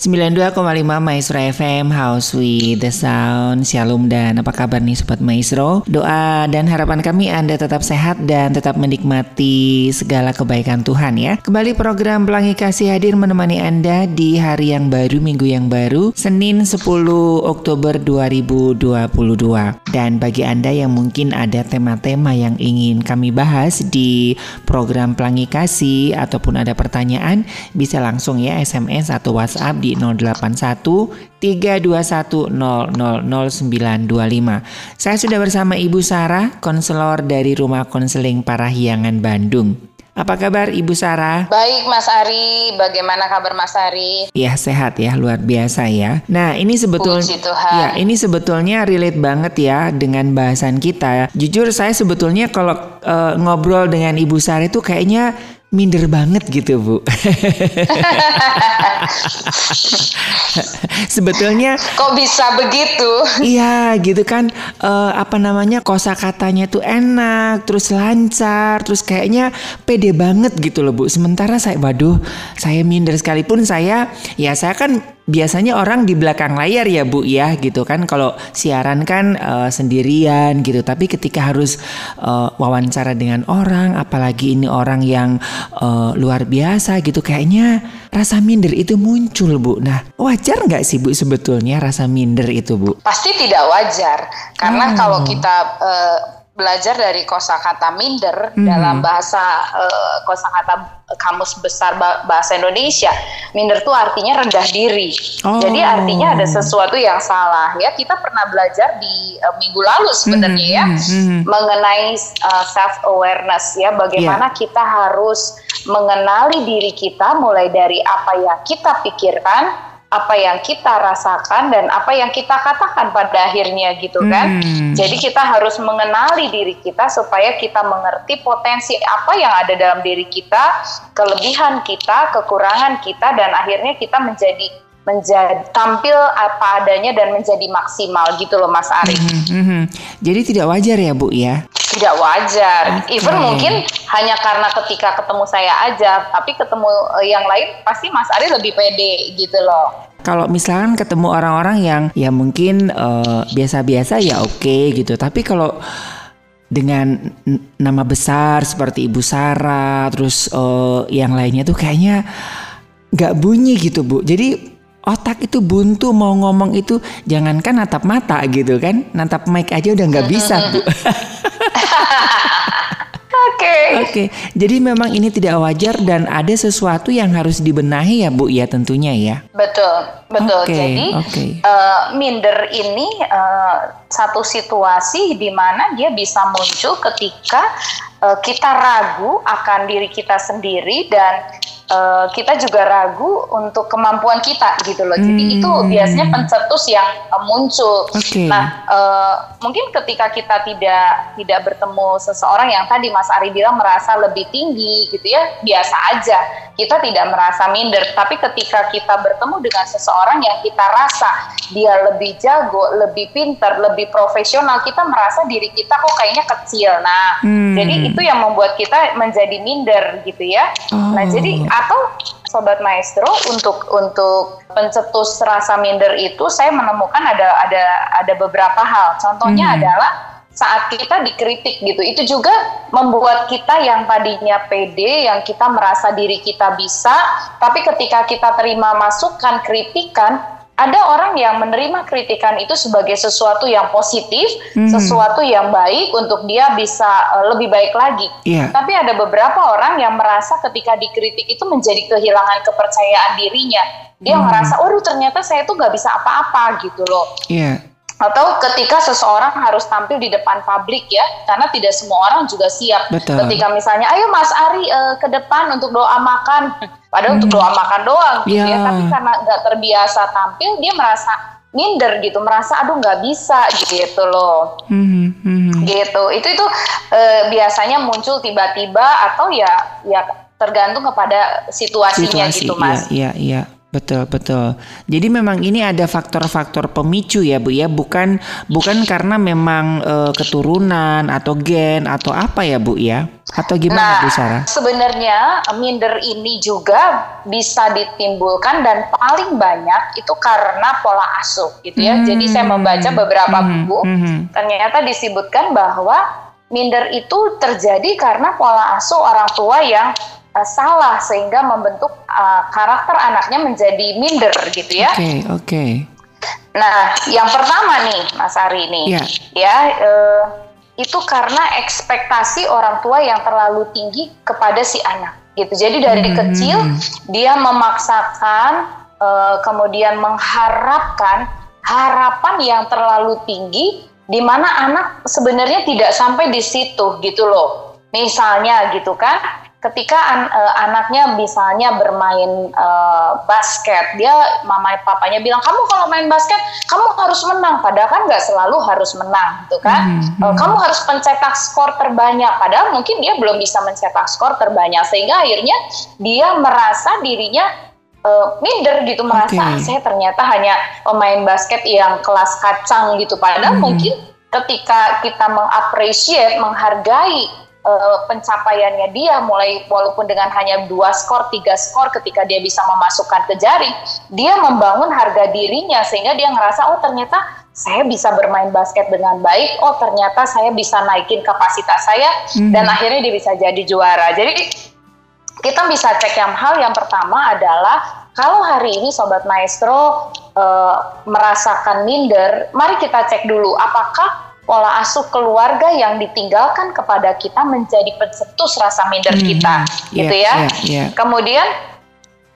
92,5 Maestro FM House with the Sound. Shalom dan apa kabar nih Sobat Maestro? Doa dan harapan kami Anda tetap sehat dan tetap menikmati segala kebaikan Tuhan ya. Kembali program Pelangi Kasih hadir menemani Anda di hari yang baru, minggu yang baru Senin 10 Oktober 2022 Dan bagi Anda yang mungkin ada tema-tema yang ingin kami bahas di program Pelangi Kasih Ataupun ada pertanyaan bisa langsung ya SMS atau WhatsApp di 081 321 000925. Saya sudah bersama Ibu Sarah, konselor dari Rumah Konseling Parahyangan Bandung. Apa kabar Ibu Sarah? Baik Mas Ari, bagaimana kabar Mas Ari? Ya sehat ya, luar biasa ya. Nah ini sebetulnya, ya ini sebetulnya relate banget ya dengan bahasan kita. Jujur saya sebetulnya kalau uh, ngobrol dengan Ibu Sarah itu kayaknya minder banget gitu bu. Sebetulnya kok bisa begitu? Iya gitu kan uh, apa namanya kosa katanya tuh enak, terus lancar, terus kayaknya pede banget gitu loh bu. Sementara saya waduh saya minder sekalipun saya ya saya kan biasanya orang di belakang layar ya Bu ya gitu kan kalau siaran kan uh, sendirian gitu tapi ketika harus uh, wawancara dengan orang apalagi ini orang yang uh, luar biasa gitu kayaknya rasa minder itu muncul Bu. Nah wajar nggak sih Bu sebetulnya rasa minder itu Bu? Pasti tidak wajar karena oh. kalau kita uh, belajar dari kosakata minder hmm. dalam bahasa uh, kosakata kamus besar bahasa Indonesia. Minder itu artinya rendah diri. Oh. Jadi artinya ada sesuatu yang salah ya. Kita pernah belajar di uh, minggu lalu sebenarnya hmm. ya hmm. hmm. mengenai uh, self awareness ya bagaimana yeah. kita harus mengenali diri kita mulai dari apa yang kita pikirkan apa yang kita rasakan dan apa yang kita katakan pada akhirnya gitu kan. Hmm. Jadi kita harus mengenali diri kita supaya kita mengerti potensi apa yang ada dalam diri kita, kelebihan kita, kekurangan kita dan akhirnya kita menjadi menjadi tampil apa adanya dan menjadi maksimal gitu loh Mas Ari. Hmm, hmm. Jadi tidak wajar ya Bu ya? Tidak wajar. Okay. Even mungkin hanya karena ketika ketemu saya aja, tapi ketemu eh, yang lain pasti Mas Ari lebih pede gitu loh. Kalau misalkan ketemu orang-orang yang ya mungkin eh, biasa-biasa ya oke okay, gitu, tapi kalau dengan nama besar seperti Ibu Sarah, terus uh, yang lainnya tuh kayaknya nggak bunyi gitu bu. Jadi otak itu buntu mau ngomong itu jangankan natap mata gitu kan natap mic aja udah nggak bisa bu Oke. Okay. Oke. Okay. Jadi memang ini tidak wajar dan ada sesuatu yang harus dibenahi ya Bu ya tentunya ya. Betul, betul. Okay. Jadi okay. Uh, eh, minder ini uh, satu situasi di mana dia bisa muncul ketika uh, kita ragu akan diri kita sendiri dan uh, kita juga ragu untuk kemampuan kita gitu loh. Jadi hmm. itu biasanya pencetus yang uh, muncul. Okay. Nah, uh, mungkin ketika kita tidak tidak bertemu seseorang yang tadi Mas Ari bilang merasa lebih tinggi gitu ya, biasa aja. Kita tidak merasa minder, tapi ketika kita bertemu dengan seseorang yang kita rasa dia lebih jago, lebih pintar, lebih profesional, kita merasa diri kita kok kayaknya kecil. Nah, hmm. jadi itu yang membuat kita menjadi minder gitu ya. Oh. Nah, jadi atau sobat maestro untuk untuk pencetus rasa minder itu saya menemukan ada ada ada beberapa hal. Contohnya hmm. adalah saat kita dikritik gitu. Itu juga membuat kita yang tadinya pede, yang kita merasa diri kita bisa, tapi ketika kita terima masukan, kritikan, ada orang yang menerima kritikan itu sebagai sesuatu yang positif, hmm. sesuatu yang baik untuk dia bisa uh, lebih baik lagi. Yeah. Tapi ada beberapa orang yang merasa ketika dikritik itu menjadi kehilangan kepercayaan dirinya. Dia hmm. merasa, oh ternyata saya tuh gak bisa apa-apa gitu loh. Yeah atau ketika seseorang harus tampil di depan publik ya karena tidak semua orang juga siap Betul. ketika misalnya ayo Mas Ari uh, ke depan untuk doa makan padahal hmm. untuk doa makan doang gitu ya. ya tapi karena nggak terbiasa tampil dia merasa minder gitu merasa aduh nggak bisa gitu loh hmm. Hmm. gitu itu itu uh, biasanya muncul tiba-tiba atau ya ya tergantung kepada situasinya Situasi, gitu mas iya iya, iya. Betul betul. Jadi memang ini ada faktor-faktor pemicu ya bu ya, bukan bukan karena memang e, keturunan atau gen atau apa ya bu ya? Atau gimana nah, bu Sarah? Sebenarnya minder ini juga bisa ditimbulkan dan paling banyak itu karena pola asuh gitu ya. Hmm, Jadi saya membaca beberapa hmm, buku, hmm, ternyata disebutkan bahwa minder itu terjadi karena pola asuh orang tua yang uh, salah sehingga membentuk uh, karakter anaknya menjadi minder gitu ya. Oke, okay, oke. Okay. Nah, yang pertama nih Mas Ari ini yeah. ya uh, itu karena ekspektasi orang tua yang terlalu tinggi kepada si anak gitu. Jadi dari hmm. kecil dia memaksakan uh, kemudian mengharapkan harapan yang terlalu tinggi di mana anak sebenarnya tidak sampai di situ gitu loh. Misalnya gitu kan, ketika an, uh, anaknya misalnya bermain uh, basket, dia mama papanya bilang kamu kalau main basket kamu harus menang, padahal kan nggak selalu harus menang, gitu kan? Mm-hmm. Uh, kamu harus mencetak skor terbanyak, padahal mungkin dia belum bisa mencetak skor terbanyak, sehingga akhirnya dia merasa dirinya uh, minder gitu, merasa okay. saya ternyata hanya pemain basket yang kelas kacang gitu, padahal mm-hmm. mungkin ketika kita mengapresiasi, menghargai uh, pencapaiannya dia mulai walaupun dengan hanya dua skor tiga skor ketika dia bisa memasukkan ke jaring dia membangun harga dirinya sehingga dia ngerasa oh ternyata saya bisa bermain basket dengan baik oh ternyata saya bisa naikin kapasitas saya hmm. dan akhirnya dia bisa jadi juara jadi kita bisa cek yang hal yang pertama adalah kalau hari ini sobat maestro uh, merasakan minder mari kita cek dulu apakah pola asuh keluarga yang ditinggalkan kepada kita menjadi pencetus rasa minder hmm, kita, yeah, gitu ya. Yeah, yeah. Kemudian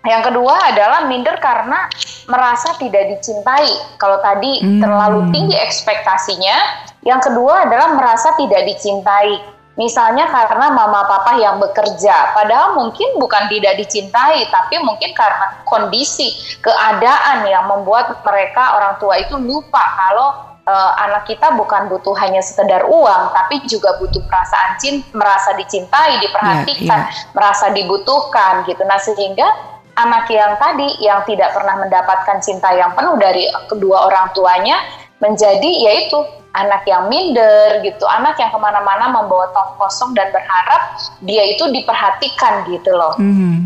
yang kedua adalah minder karena merasa tidak dicintai. Kalau tadi hmm. terlalu tinggi ekspektasinya, yang kedua adalah merasa tidak dicintai. Misalnya karena mama papa yang bekerja, padahal mungkin bukan tidak dicintai, tapi mungkin karena kondisi, keadaan yang membuat mereka orang tua itu lupa kalau uh, anak kita bukan butuh hanya sekedar uang, tapi juga butuh perasaan cinta, merasa dicintai, diperhatikan, yeah, yeah. merasa dibutuhkan gitu. Nah sehingga anak yang tadi yang tidak pernah mendapatkan cinta yang penuh dari kedua orang tuanya menjadi yaitu anak yang minder gitu, anak yang ke mana-mana membawa tong kosong dan berharap dia itu diperhatikan gitu loh. Mm -hmm.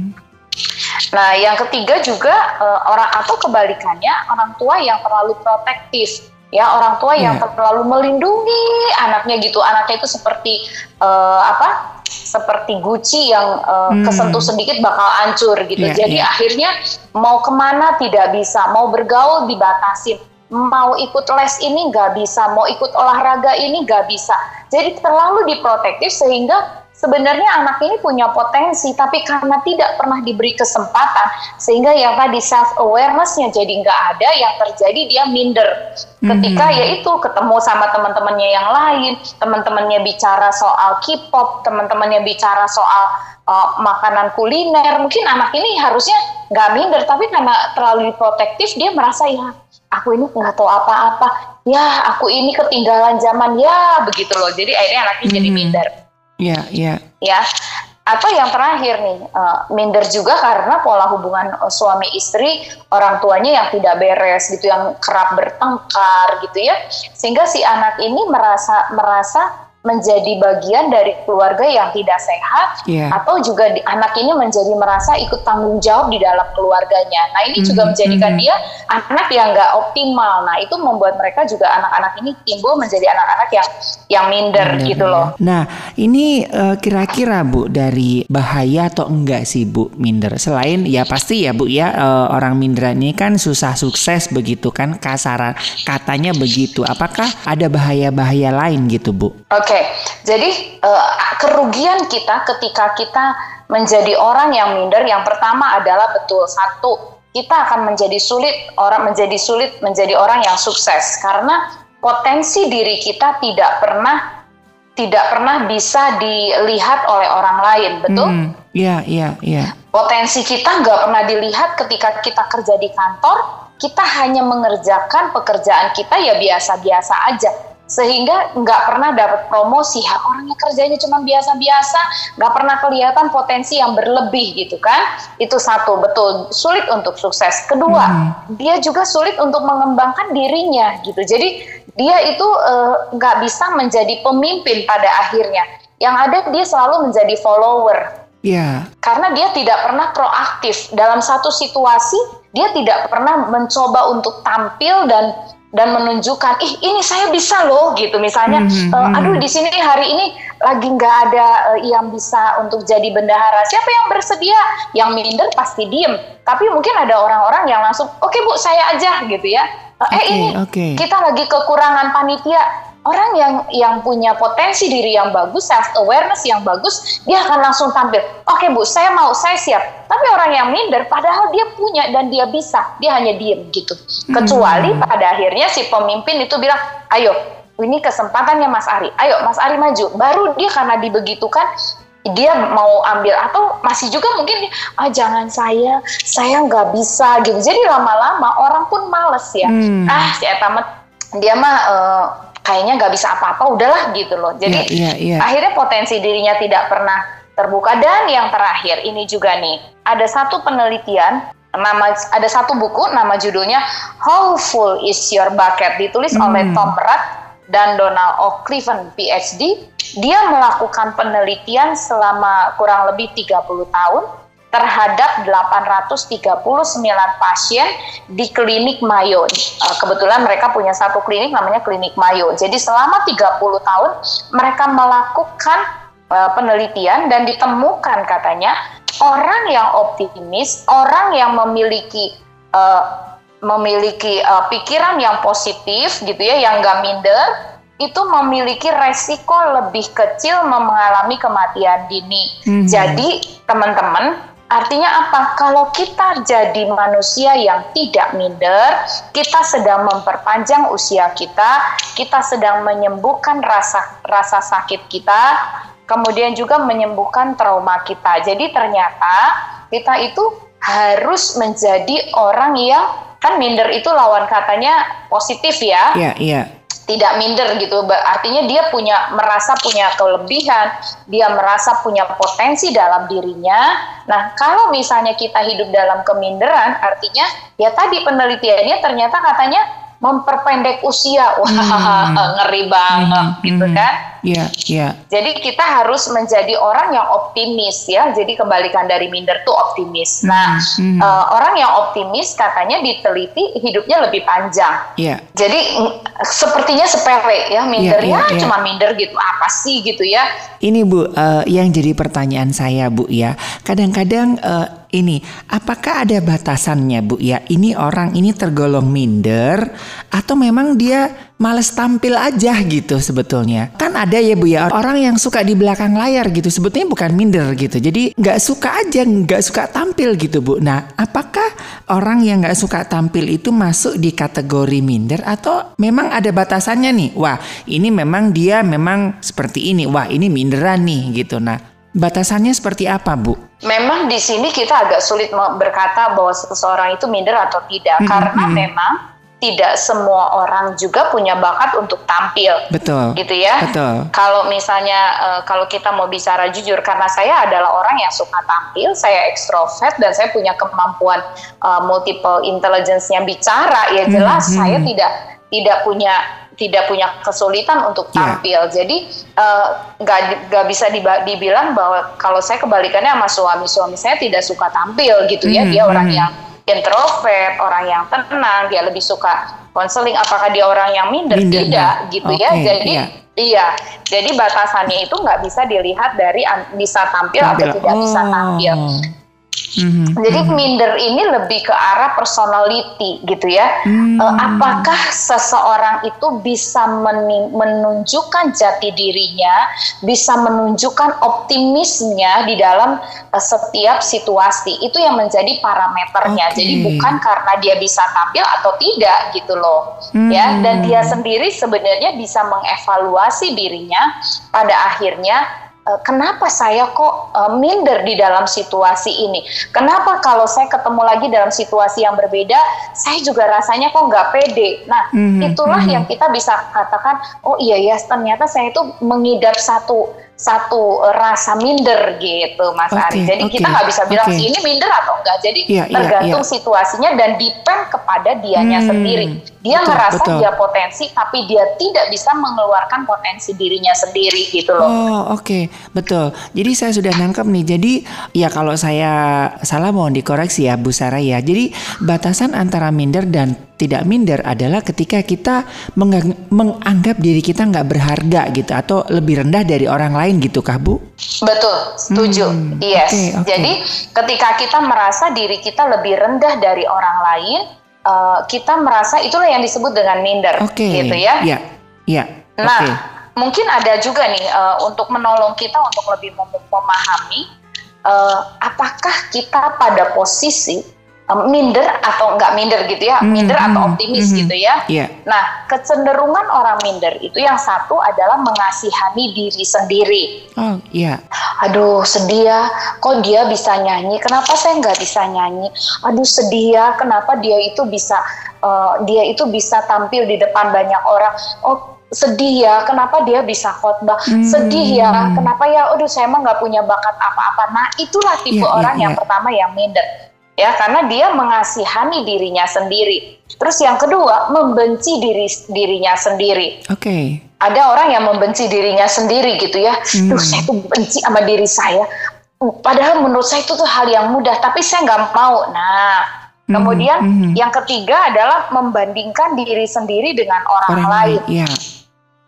Nah, yang ketiga juga uh, orang atau kebalikannya orang tua yang terlalu protektif ya orang tua yang yeah. terlalu melindungi anaknya gitu. Anaknya itu seperti uh, apa? Seperti guci yang uh, hmm. kesentuh sedikit bakal hancur gitu. Yeah, jadi yeah. akhirnya mau ke mana tidak bisa. Mau bergaul dibatasin. Mau ikut les ini nggak bisa. Mau ikut olahraga ini nggak bisa. Jadi terlalu diprotektif sehingga sebenarnya anak ini punya potensi tapi karena tidak pernah diberi kesempatan sehingga yang tadi self awarenessnya jadi nggak ada yang terjadi dia minder. Ketika mm -hmm. yaitu ketemu sama teman-temannya yang lain teman-temannya bicara soal K-pop teman-temannya bicara soal uh, makanan kuliner mungkin anak ini harusnya nggak minder tapi karena terlalu protektif dia merasa ya aku ini nggak tahu apa-apa. Ya aku ini ketinggalan zaman. Ya begitu loh. Jadi akhirnya anaknya hmm. jadi minder ya ya. Ya atau yang terakhir nih uh, minder juga karena pola hubungan uh, suami istri orang tuanya yang tidak beres gitu yang kerap bertengkar gitu ya. Sehingga si anak ini merasa merasa menjadi bagian dari keluarga yang tidak sehat yeah. atau juga di, anak ini menjadi merasa ikut tanggung jawab di dalam keluarganya. Nah ini mm -hmm. juga menjadikan mm -hmm. dia anak yang nggak optimal. Nah itu membuat mereka juga anak-anak ini timbul menjadi anak-anak yang yang minder, minder gitu loh. Nah ini kira eh, kira-kira bu dari bahaya atau enggak sih bu minder? Selain ya pasti ya bu ya uh, orang minder ini kan susah sukses begitu kan kasaran katanya begitu. Apakah ada bahaya-bahaya lain gitu bu? Oke. Oke, okay. jadi uh, kerugian kita ketika kita menjadi orang yang minder, yang pertama adalah betul satu kita akan menjadi sulit orang menjadi sulit menjadi orang yang sukses karena potensi diri kita tidak pernah tidak pernah bisa dilihat oleh orang lain, betul? Iya, hmm, iya, iya. Yeah. Potensi kita nggak pernah dilihat ketika kita kerja di kantor, kita hanya mengerjakan pekerjaan kita ya biasa-biasa aja sehingga nggak pernah dapat promosi. Ya orangnya kerjanya cuma biasa-biasa nggak pernah kelihatan potensi yang berlebih gitu kan? Itu satu betul. Sulit untuk sukses. Kedua hmm. dia juga sulit untuk mengembangkan dirinya gitu. Jadi dia itu eh, nggak uh, bisa menjadi pemimpin pada akhirnya. Yang ada dia selalu menjadi follower. Yeah. Karena dia tidak pernah proaktif. Dalam satu situasi, dia tidak pernah mencoba untuk tampil dan dan menunjukkan ih ini saya bisa loh gitu. Misalnya mm -hmm. uh, aduh di sini hari ini lagi nggak ada uh, yang bisa untuk jadi bendahara. Siapa yang bersedia? Yang minder pasti diem. Tapi mungkin ada orang-orang yang langsung oke okay, bu saya aja gitu ya. Uh, eh ini okay. kita lagi kekurangan panitia orang yang yang punya potensi diri yang bagus, self awareness yang bagus, dia akan langsung tampil. Oke bu, saya mau, saya siap. Tapi orang yang minder, padahal dia punya dan dia bisa, dia hanya diem gitu. Kecuali hmm. pada akhirnya si pemimpin itu bilang, ayo, ini kesempatannya Mas Ari. Ayo Mas Ari maju. Baru dia karena dibegitukan dia mau ambil atau masih juga mungkin ah jangan saya saya nggak bisa gitu jadi lama-lama orang pun males ya hmm. ah si Etamet dia mah uh, kayaknya nggak bisa apa-apa udahlah gitu loh. Jadi yeah, yeah, yeah. akhirnya potensi dirinya tidak pernah terbuka. Dan yang terakhir ini juga nih ada satu penelitian nama ada satu buku nama judulnya How Full Is Your Bucket? Ditulis hmm. oleh Tom Rath dan Donald O'Cliven PhD dia melakukan penelitian selama kurang lebih 30 tahun terhadap 839 pasien di klinik Mayo. Eh, kebetulan mereka punya satu klinik namanya klinik Mayo. Jadi selama 30 tahun mereka melakukan uh, penelitian dan ditemukan katanya orang yang optimis, orang yang memiliki uh, memiliki uh, pikiran yang positif gitu ya, yang gak minder, itu memiliki resiko lebih kecil mengalami kematian dini. Mm -hmm. Jadi teman-teman Artinya apa? Kalau kita jadi manusia yang tidak minder, kita sedang memperpanjang usia kita, kita sedang menyembuhkan rasa rasa sakit kita, kemudian juga menyembuhkan trauma kita. Jadi ternyata kita itu harus menjadi orang yang kan minder itu lawan katanya positif ya. Iya, iya tidak minder gitu artinya dia punya merasa punya kelebihan dia merasa punya potensi dalam dirinya nah kalau misalnya kita hidup dalam keminderan artinya ya tadi penelitiannya ternyata katanya memperpendek usia wah hmm. ngeri banget hmm. gitu hmm. kan Iya, yeah, iya. Yeah. Jadi kita harus menjadi orang yang optimis ya. Jadi kebalikan dari minder tuh optimis. Nah, hmm. Uh, orang yang optimis katanya diteliti hidupnya lebih panjang. Iya. Yeah. Jadi sepertinya sepele ya minder yeah, yeah, yeah. cuma minder gitu apa sih gitu ya. Ini Bu, uh, yang jadi pertanyaan saya Bu ya. Kadang-kadang uh, ini apakah ada batasannya Bu ya? Ini orang ini tergolong minder atau memang dia males tampil aja gitu sebetulnya. Kan ada ya Bu ya orang yang suka di belakang layar gitu sebetulnya bukan minder gitu. Jadi nggak suka aja nggak suka tampil gitu Bu. Nah apakah orang yang nggak suka tampil itu masuk di kategori minder atau memang ada batasannya nih? Wah ini memang dia memang seperti ini. Wah ini minderan nih gitu. Nah batasannya seperti apa Bu? Memang di sini kita agak sulit berkata bahwa seseorang itu minder atau tidak -hmm. karena memang tidak semua orang juga punya bakat untuk tampil. Betul. Gitu ya. Betul. Kalau misalnya uh, kalau kita mau bicara jujur karena saya adalah orang yang suka tampil, saya ekstrovert dan saya punya kemampuan uh, multiple intelligence-nya bicara, ya hmm, jelas hmm, saya tidak tidak punya tidak punya kesulitan untuk ya. tampil. Yeah. Jadi eh, nggak uh, nggak bisa dibilang bahwa kalau saya kebalikannya sama suami suami saya tidak suka tampil gitu ya. Hmm, Dia orang hmm. yang introvert, orang yang tenang, dia lebih suka konseling. Apakah dia orang yang minder? minder Tidak, ya? gitu okay, ya. Jadi iya. iya, jadi batasannya itu nggak bisa dilihat dari bisa tampil, tampil. atau tidak oh. bisa tampil. Mm-hmm. Jadi mm-hmm. minder ini lebih ke arah personality gitu ya. Mm-hmm. Uh, apakah seseorang itu bisa menunjukkan jati dirinya, bisa menunjukkan optimisnya di dalam uh, setiap situasi. Itu yang menjadi parameternya. Okay. Jadi bukan karena dia bisa tampil atau tidak gitu loh. Mm-hmm. Ya, dan dia sendiri sebenarnya bisa mengevaluasi dirinya pada akhirnya Eh, kenapa saya kok uh, minder di dalam situasi ini? Kenapa kalau saya ketemu lagi dalam situasi yang berbeda, saya juga rasanya kok nggak pede? Nah, mm-hmm. itulah mm-hmm. yang kita bisa katakan, oh iya ya, ternyata saya itu mengidap satu satu rasa minder gitu Mas okay, Ari. Jadi okay, kita nggak bisa bilang okay. ini minder atau enggak. Jadi yeah, iya, tergantung yeah, situasinya dan depend kepada dianya hmm, sendiri. Dia betul, ngerasa betul. dia potensi tapi dia tidak bisa mengeluarkan potensi dirinya sendiri gitu loh. Oh, oke. Okay. Betul. Jadi saya sudah nangkep nih. Jadi ya kalau saya salah mohon dikoreksi ya Bu Sarah ya. Jadi batasan antara minder dan tidak minder adalah ketika kita menganggap diri kita nggak berharga gitu atau lebih rendah dari orang lain gitu kah Bu? Betul, setuju. Hmm, yes. Okay, okay. Jadi ketika kita merasa diri kita lebih rendah dari orang lain, uh, kita merasa itulah yang disebut dengan minder, okay. gitu ya? Iya, iya. Nah, okay. mungkin ada juga nih uh, untuk menolong kita untuk lebih mem memahami uh, apakah kita pada posisi minder atau enggak minder gitu ya, mm-hmm. minder atau hmm, optimis mm-hmm. gitu ya. Yeah. Nah, kecenderungan orang minder itu yang satu adalah mengasihani diri sendiri. Oh, iya. Yeah. Aduh, sedih ya, kok dia bisa nyanyi, kenapa saya nggak bisa nyanyi? Aduh, sedih ya, kenapa dia itu bisa uh, dia itu bisa tampil di depan banyak orang. Oh, sedih ya kenapa dia bisa khotbah hmm. sedih ya kenapa ya aduh saya emang nggak punya bakat apa-apa nah itulah tipe yeah, orang yeah, yang yeah. pertama yang minder ya karena dia mengasihani dirinya sendiri. Terus yang kedua membenci diri dirinya sendiri. Oke. Okay. Ada orang yang membenci dirinya sendiri gitu ya. Hmm. Duh saya tuh benci sama diri saya. Padahal menurut saya itu tuh hal yang mudah, tapi saya nggak mau. Nah, hmm, kemudian mm -hmm. yang ketiga adalah membandingkan diri sendiri dengan orang, orang lain. lain. Yeah.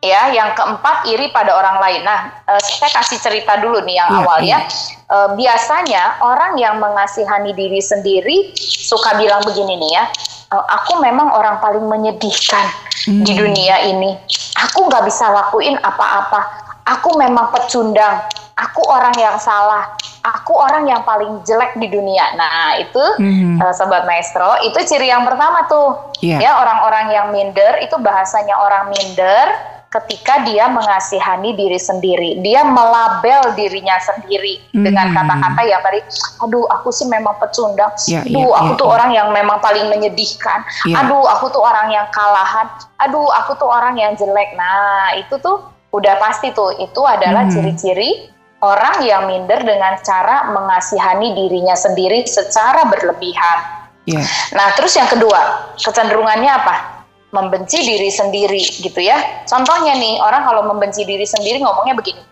Ya, yang keempat iri pada orang lain. Nah, uh, saya kasih cerita dulu nih yang yeah, awalnya. Yeah. Uh, biasanya orang yang mengasihani diri sendiri suka bilang begini nih ya. Uh, aku memang orang paling menyedihkan hmm. di dunia ini. Aku nggak bisa lakuin apa-apa. Aku memang pecundang. Aku orang yang salah. Aku orang yang paling jelek di dunia. Nah, itu hmm. uh, sobat maestro, itu ciri yang pertama tuh. Yeah. Ya, orang-orang yang minder itu bahasanya orang minder ketika dia mengasihani diri sendiri. Dia melabel dirinya sendiri hmm. dengan kata-kata yang tadi, aduh aku sih memang pecundang, ya, aduh ya, aku ya, tuh ya. orang yang memang paling menyedihkan, ya. aduh aku tuh orang yang kalahan, aduh aku tuh orang yang jelek. Nah itu tuh udah pasti tuh, itu adalah hmm. ciri-ciri hmm. orang yang minder dengan cara mengasihani dirinya sendiri secara berlebihan. Yeah. Nah, terus yang kedua, kecenderungannya apa? Membenci diri sendiri gitu ya. Contohnya nih, orang kalau membenci diri sendiri ngomongnya begini.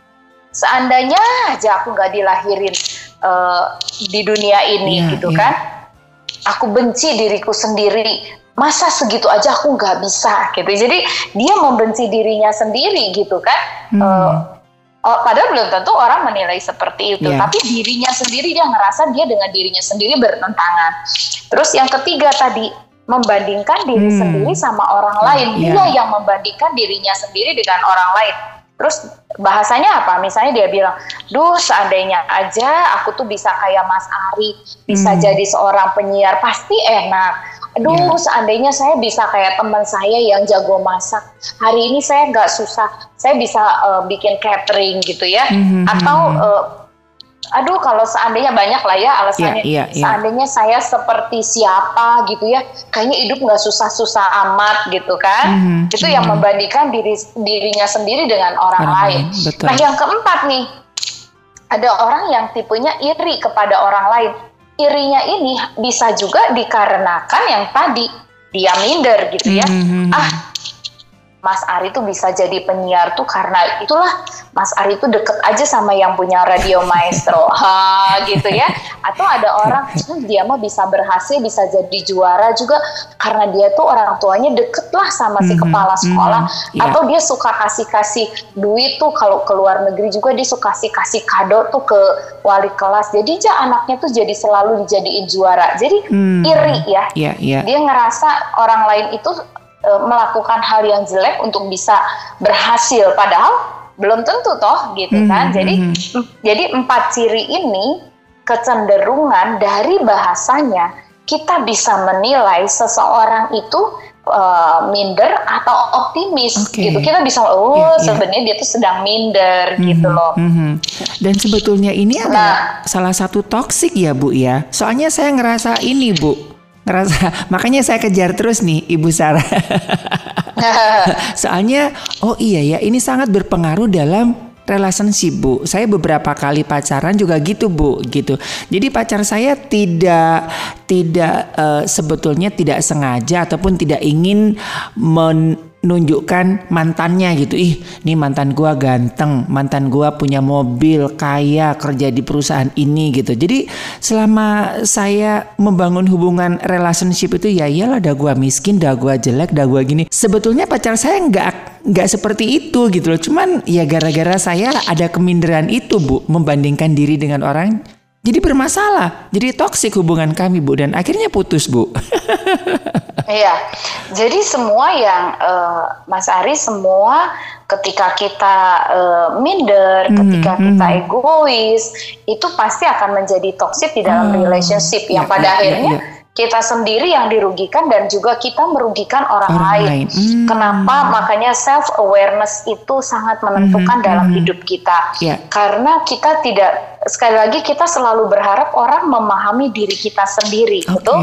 Seandainya aja aku nggak dilahirin uh, di dunia ini yeah, gitu yeah. kan. Aku benci diriku sendiri. Masa segitu aja aku nggak bisa gitu. Jadi dia membenci dirinya sendiri gitu kan. Hmm. Uh, Oh, padahal belum tentu orang menilai seperti itu, yeah. tapi dirinya sendiri dia ngerasa dia dengan dirinya sendiri bertentangan. Terus yang ketiga tadi membandingkan diri Hmm. sendiri sama orang lain. iya. Dia yang membandingkan dirinya sendiri dengan orang lain. Terus bahasanya apa? Misalnya dia bilang, "Duh, seandainya aja aku tuh bisa kayak Mas Ari, bisa Hmm. jadi seorang penyiar, pasti enak." Aduh, Iya. seandainya saya bisa kayak teman saya yang jago masak. Hari ini saya nggak susah, saya bisa eh, bikin catering gitu ya. Mhm, Atau mhm. Aduh kalau seandainya banyak lah ya alasannya. Iya, iya, iya. Seandainya saya seperti siapa gitu ya, kayaknya hidup nggak susah-susah amat gitu kan. Mhm, Itu yang mhm. membandingkan diri dirinya sendiri dengan orang, Orang lain. betul. Nah yang keempat nih, ada orang yang tipenya iri kepada orang lain. Irinya ini bisa juga dikarenakan yang tadi dia minder gitu ya. Mhm. Ah, Mas Ari tuh bisa jadi penyiar tuh karena itulah Mas Ari tuh deket aja sama yang punya radio maestro, ha gitu ya. Atau ada orang "Hmm, dia mah bisa berhasil, bisa jadi juara juga karena dia tuh orang tuanya deket lah sama si Mhm, kepala sekolah. mhm, iya. Atau dia suka kasih kasih duit tuh kalau ke luar negeri juga dia suka kasih kasih kado tuh ke wali kelas. Jadi aja anaknya tuh jadi selalu dijadiin juara. Jadi Hmm. iri ya Iya, iya. dia ngerasa orang lain itu e, melakukan hal yang jelek untuk bisa berhasil padahal belum tentu toh gitu Mhm, kan jadi mhm. em, jadi empat ciri ini kecenderungan dari bahasanya kita bisa menilai seseorang itu e, minder atau optimis Oke. gitu kita bisa oh Iya, iya. sebenarnya dia tuh sedang minder gitu Mhm, loh mhm. Dan sebetulnya ini Nah. adalah salah satu toksik ya Bu ya. Soalnya saya ngerasa ini Bu, ngerasa makanya saya kejar terus nih Ibu Sarah. Soalnya oh iya ya ini sangat berpengaruh dalam relationship Bu. Saya beberapa kali pacaran juga gitu Bu gitu. Jadi pacar saya tidak tidak eh, sebetulnya tidak sengaja ataupun tidak ingin menunjukkan mantannya gitu. Ih, nih mantan gua ganteng, mantan gua punya mobil, kaya, kerja di perusahaan ini gitu. Jadi selama saya membangun hubungan relationship itu ya iyalah dah gua miskin, dah gua jelek, dah gua gini. Sebetulnya pacar saya nggak nggak seperti itu gitu loh. Cuman ya gara-gara saya ada keminderan itu Bu, membandingkan diri dengan orang. Jadi bermasalah, jadi toksik hubungan kami Bu dan akhirnya putus Bu. Iya, jadi semua yang eh, Mas Ari semua ketika kita eh, minder, Mhm, ketika kita mhm. egois, itu pasti akan menjadi toxic di dalam Oh, relationship yang iya, pada iya, iya, akhirnya iya. Kita sendiri yang dirugikan dan juga kita merugikan orang, Orang lain. lain. Hmm. Kenapa? Makanya self awareness itu sangat menentukan Mhm, dalam mhm. hidup kita. Iya. Karena kita tidak sekali lagi kita selalu berharap orang memahami diri kita sendiri, Oke, betul?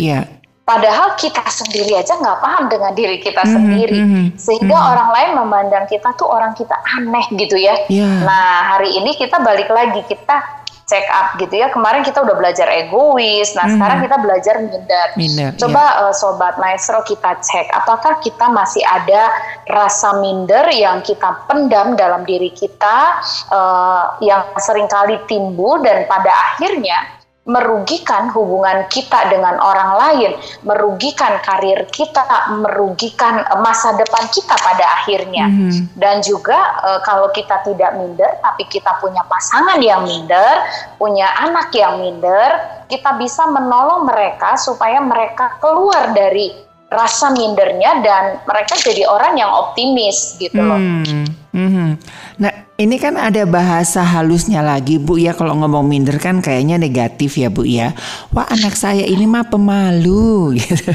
iya. Padahal kita sendiri aja nggak paham dengan diri kita Mhm, sendiri, mhm, sehingga mhm. orang lain memandang kita tuh orang kita aneh gitu ya. Iya. Nah hari ini kita balik lagi kita check up gitu ya. Kemarin kita udah belajar egois, nah Mhm. sekarang kita belajar minder. Minder, Coba eh, sobat maestro kita cek apakah kita masih ada rasa minder yang kita pendam dalam diri kita eh, yang sering kali timbul dan pada akhirnya merugikan hubungan kita dengan orang lain, merugikan karir kita, merugikan eh, masa depan kita pada akhirnya. Mhm. Dan juga eh, kalau kita tidak minder, tapi kita punya pasangan yang minder, punya anak yang minder, kita bisa menolong mereka supaya mereka keluar dari rasa mindernya dan mereka jadi orang yang optimis gitu loh. Hmm, mhm. Nah, ini kan ada bahasa halusnya lagi, Bu ya. Kalau ngomong minder kan kayaknya negatif ya, Bu ya. Wah, anak saya ini mah pemalu gitu.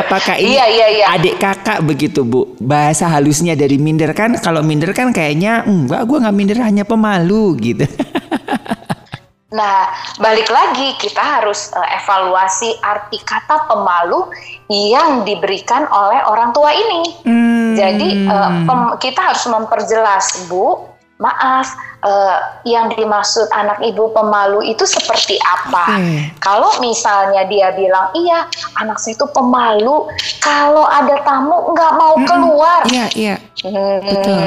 Apakah ini Iya, iya, iya. adik kakak begitu, Bu? Bahasa halusnya dari minder kan kalau minder kan kayaknya enggak, gua nggak minder hanya pemalu gitu. Nah, balik lagi kita harus eh, evaluasi arti kata pemalu yang diberikan oleh orang tua ini. Hmm. Jadi eh, pem- kita harus memperjelas, Bu. Maaf, eh, yang dimaksud anak ibu pemalu itu seperti apa? Oke. Kalau misalnya dia bilang, iya, anak saya itu pemalu. Kalau ada tamu nggak mau keluar. Iya, iya. Hmm, Betul.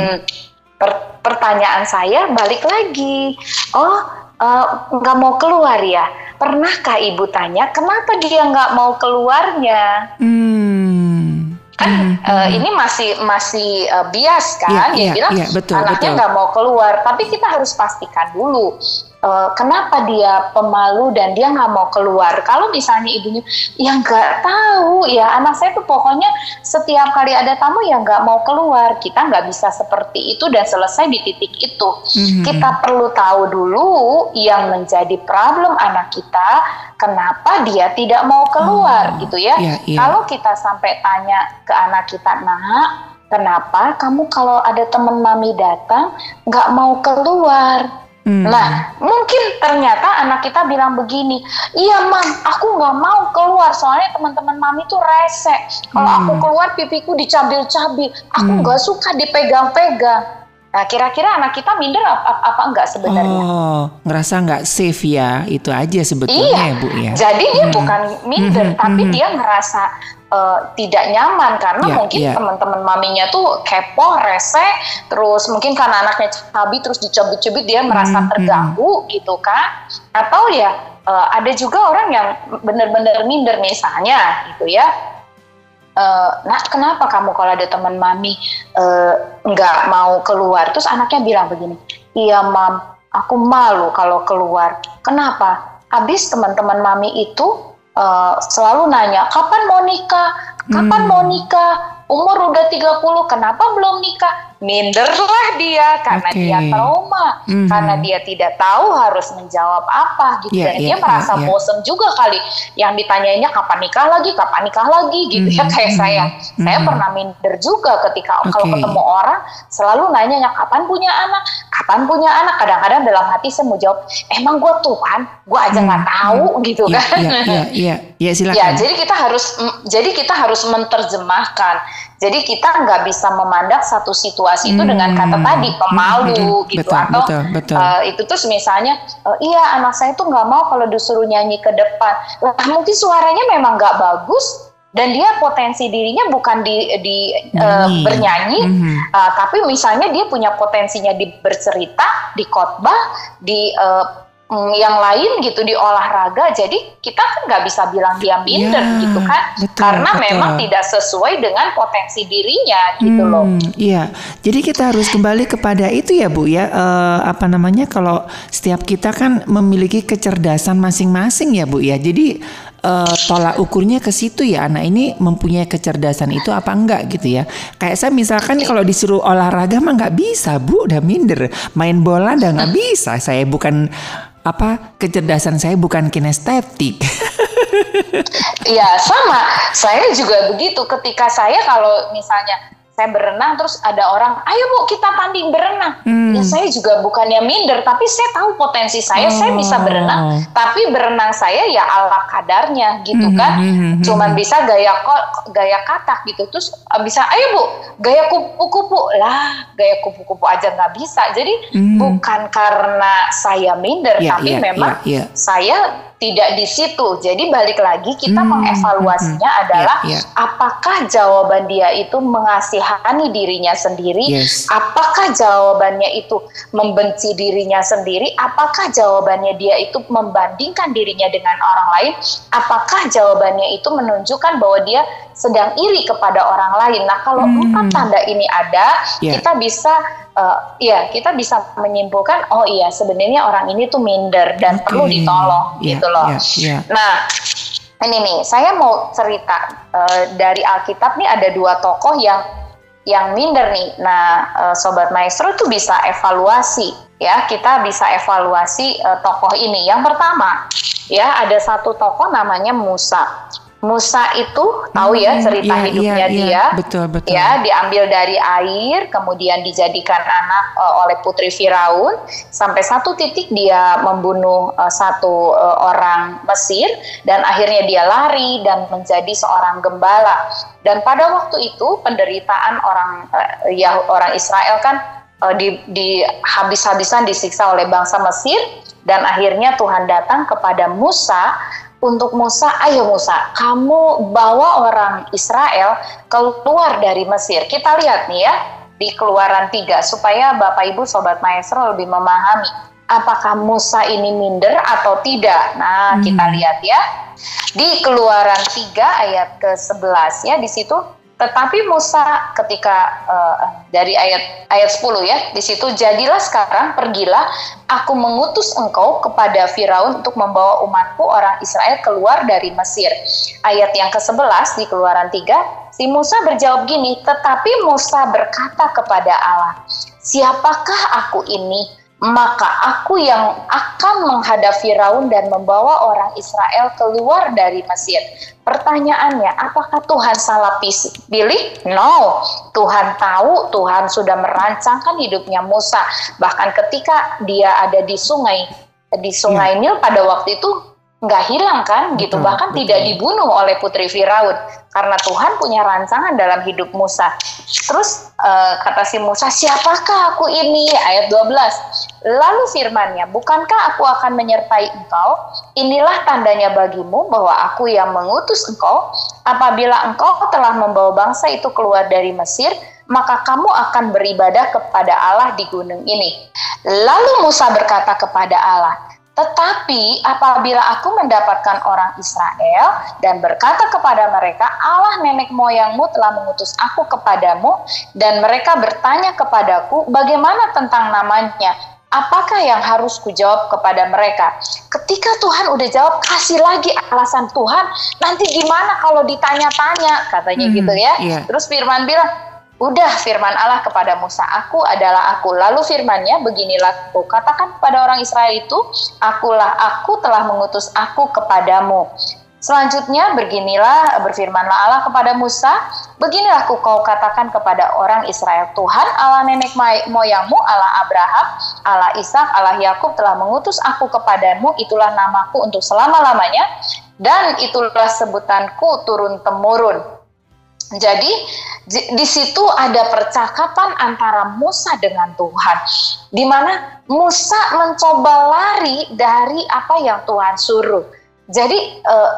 per- pertanyaan saya balik lagi. Oh, eh, nggak mau keluar ya? Pernahkah ibu tanya kenapa dia nggak mau keluarnya? Hmm. Kan eh, ini masih masih eh, bias kan? Iya, dia iya, bilang iya, betul, anaknya nggak mau keluar. Tapi kita harus pastikan dulu uh, kenapa dia pemalu dan dia nggak mau keluar. Kalau misalnya ibunya yang nggak tahu ya anak saya tuh pokoknya setiap kali ada tamu yang nggak mau keluar, kita nggak bisa seperti itu dan selesai di titik itu. Mm-hmm. Kita perlu tahu dulu yang menjadi problem anak kita, kenapa dia tidak mau keluar oh, gitu ya. Yeah, yeah. Kalau kita sampai tanya ke anak kita, nah kenapa kamu kalau ada teman mami datang nggak mau keluar? Hmm. Nah, mungkin ternyata anak kita bilang begini, iya mam, aku nggak mau keluar soalnya teman-teman mami tuh rese. Kalau hmm. aku keluar pipiku dicabil-cabil, aku hmm. nggak hmm. suka dipegang-pegang. Nah, kira-kira anak kita minder apa, apa enggak sebenarnya? Oh, ngerasa nggak safe ya, itu aja sebetulnya iya. ya bu ya. Jadi dia hmm. bukan minder, hmm. tapi hmm. dia ngerasa uh, tidak nyaman karena yeah, mungkin yeah. teman-teman maminya tuh kepo, rese, terus mungkin karena anaknya cabi terus dicubit-cubit dia merasa mm, terganggu gitu kan? Atau ya uh, ada juga orang yang benar-benar minder misalnya gitu ya. Uh, nak kenapa kamu kalau ada teman mami nggak uh, mau keluar terus anaknya bilang begini iya mam aku malu kalau keluar kenapa habis teman-teman mami itu uh, selalu nanya kapan mau nikah, kapan hmm. mau nikah, umur udah 30 kenapa belum nikah? Minderlah dia karena okay. dia trauma, mm-hmm. karena dia tidak tahu harus menjawab apa gitu yeah, dan yeah, dia merasa yeah, yeah. bosen juga kali yang ditanyainnya kapan nikah lagi, kapan nikah lagi gitu mm-hmm. ya kayak mm-hmm. saya. Mm-hmm. Saya pernah minder juga ketika okay. kalau ketemu orang selalu nanya kapan punya anak, kapan punya anak. Kadang-kadang dalam hati saya mau jawab, emang gue Tuhan, gue aja nggak mm-hmm. tahu mm-hmm. gitu yeah, kan. Iya, iya, iya, iya, silakan. Ya, jadi kita harus jadi kita harus menerjemahkan jadi kita nggak bisa memandang satu situasi hmm. itu dengan kata hmm. tadi pemalu hmm. gitu betul, atau betul, betul. Uh, itu terus misalnya uh, iya anak saya tuh nggak mau kalau disuruh nyanyi ke depan. Lah mungkin suaranya memang nggak bagus dan dia potensi dirinya bukan di, di uh, bernyanyi, mm-hmm. uh, tapi misalnya dia punya potensinya di bercerita, di khotbah, di uh, Hmm, yang lain gitu di olahraga jadi kita kan nggak bisa bilang dia minder ya, gitu kan. betul, karena betul. memang tidak sesuai dengan potensi dirinya gitu hmm, loh. iya. Jadi kita harus kembali kepada itu ya bu ya. Uh, apa namanya kalau setiap kita kan memiliki kecerdasan masing-masing ya bu ya. Jadi uh, tolak ukurnya ke situ ya anak ini mempunyai kecerdasan itu apa enggak gitu ya. Kayak saya misalkan kalau disuruh olahraga mah nggak bisa bu udah minder. Main bola udah nggak bisa. Saya bukan apa kecerdasan saya bukan kinestetik. Iya sama, saya juga begitu. Ketika saya kalau misalnya saya berenang terus ada orang ayo bu kita tanding berenang hmm. ya saya juga bukannya minder tapi saya tahu potensi saya oh. saya bisa berenang tapi berenang saya ya ala kadarnya gitu hmm. kan hmm. hmm, hmm cuman bisa gaya kok gaya katak gitu terus eh, bisa ayo bu gaya kupu-kupu lah gaya kupu-kupu aja nggak bisa jadi hmm. bukan karena saya minder yeah, tapi yeah, memang yeah, yeah. saya tidak di situ. Jadi balik lagi kita hmm, mengevaluasinya hmm, adalah yeah, yeah. apakah jawaban dia itu mengasihani dirinya sendiri, yes. apakah jawabannya itu membenci dirinya sendiri, apakah jawabannya dia itu membandingkan dirinya dengan orang lain, apakah jawabannya itu menunjukkan bahwa dia sedang iri kepada orang lain. Nah, kalau hmm. empat tanda ini ada, yeah. kita bisa uh, ya kita bisa menyimpulkan oh iya sebenarnya orang ini tuh minder dan okay. perlu ditolong yeah, gitu loh. Yeah, yeah. Nah, ini nih saya mau cerita uh, dari Alkitab nih ada dua tokoh yang yang minder nih. Nah, uh, sobat maestro itu bisa evaluasi ya, kita bisa evaluasi uh, tokoh ini. Yang pertama, ya ada satu tokoh namanya Musa. Musa itu tahu ya hmm, cerita iya, hidupnya iya, dia, iya, betul betul. Ya, diambil dari air, kemudian dijadikan anak uh, oleh putri Firaun, sampai satu titik dia membunuh uh, satu uh, orang Mesir dan akhirnya dia lari dan menjadi seorang gembala. Dan pada waktu itu penderitaan orang uh, ya orang Israel kan uh, di, di habis-habisan disiksa oleh bangsa Mesir dan akhirnya Tuhan datang kepada Musa untuk Musa, ayo Musa, kamu bawa orang Israel keluar dari Mesir. Kita lihat nih ya, di keluaran tiga, supaya Bapak Ibu Sobat Maestro lebih memahami, apakah Musa ini minder atau tidak. Nah, hmm. kita lihat ya, di keluaran tiga ayat ke-11 ya, di situ Tetapi Musa ketika uh, dari ayat ayat 10 ya, di situ jadilah sekarang pergilah aku mengutus engkau kepada Firaun untuk membawa umatku orang Israel keluar dari Mesir. Ayat yang ke-11 di Keluaran 3, si Musa berjawab gini, tetapi Musa berkata kepada Allah, "Siapakah aku ini?" Maka aku yang akan menghadap Firaun dan membawa orang Israel keluar dari Mesir. Pertanyaannya, apakah Tuhan salah pilih? No, Tuhan tahu, Tuhan sudah merancangkan hidupnya Musa. Bahkan ketika dia ada di sungai, di sungai ya. Nil pada waktu itu nggak hilang kan gitu. Bahkan betul. tidak dibunuh oleh putri Firaun karena Tuhan punya rancangan dalam hidup Musa. Terus uh, kata si Musa siapakah aku ini? Ayat 12 lalu firmannya bukankah aku akan menyertai engkau? Inilah tandanya bagimu bahwa aku yang mengutus engkau. Apabila engkau telah membawa bangsa itu keluar dari Mesir maka kamu akan beribadah kepada Allah di gunung ini. Lalu Musa berkata kepada Allah tetapi apabila aku mendapatkan orang Israel dan berkata kepada mereka, Allah nenek moyangmu telah mengutus aku kepadamu, dan mereka bertanya kepadaku, bagaimana tentang namanya? Apakah yang harus kujawab kepada mereka? Ketika Tuhan udah jawab, kasih lagi alasan Tuhan. Nanti gimana kalau ditanya-tanya? Katanya hmm, gitu ya. Yeah. Terus Firman bilang, Udah firman Allah kepada Musa, aku adalah aku. Lalu firmannya, beginilah aku. Katakan kepada orang Israel itu, akulah aku telah mengutus aku kepadamu. Selanjutnya beginilah berfirmanlah Allah kepada Musa, beginilah aku kau katakan kepada orang Israel, Tuhan Allah nenek moyangmu, Allah Abraham, Allah Ishak, Allah Yakub telah mengutus aku kepadamu, itulah namaku untuk selama-lamanya dan itulah sebutanku turun temurun. Jadi di situ ada percakapan antara Musa dengan Tuhan, di mana Musa mencoba lari dari apa yang Tuhan suruh. Jadi eh,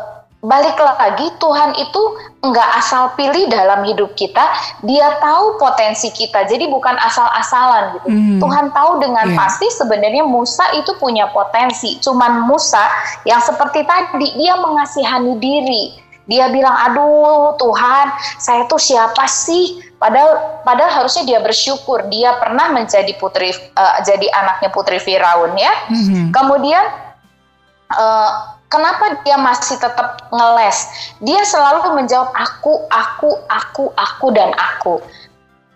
balik lagi Tuhan itu nggak asal pilih dalam hidup kita, Dia tahu potensi kita. Jadi bukan asal-asalan gitu. Hmm. Tuhan tahu dengan yeah. pasti sebenarnya Musa itu punya potensi. Cuman Musa yang seperti tadi dia mengasihani diri dia bilang, aduh Tuhan, saya tuh siapa sih? Padahal, padahal harusnya dia bersyukur dia pernah menjadi putri, uh, jadi anaknya putri Firaun ya. Mm-hmm. Kemudian uh, kenapa dia masih tetap ngeles? Dia selalu menjawab aku, aku, aku, aku dan aku.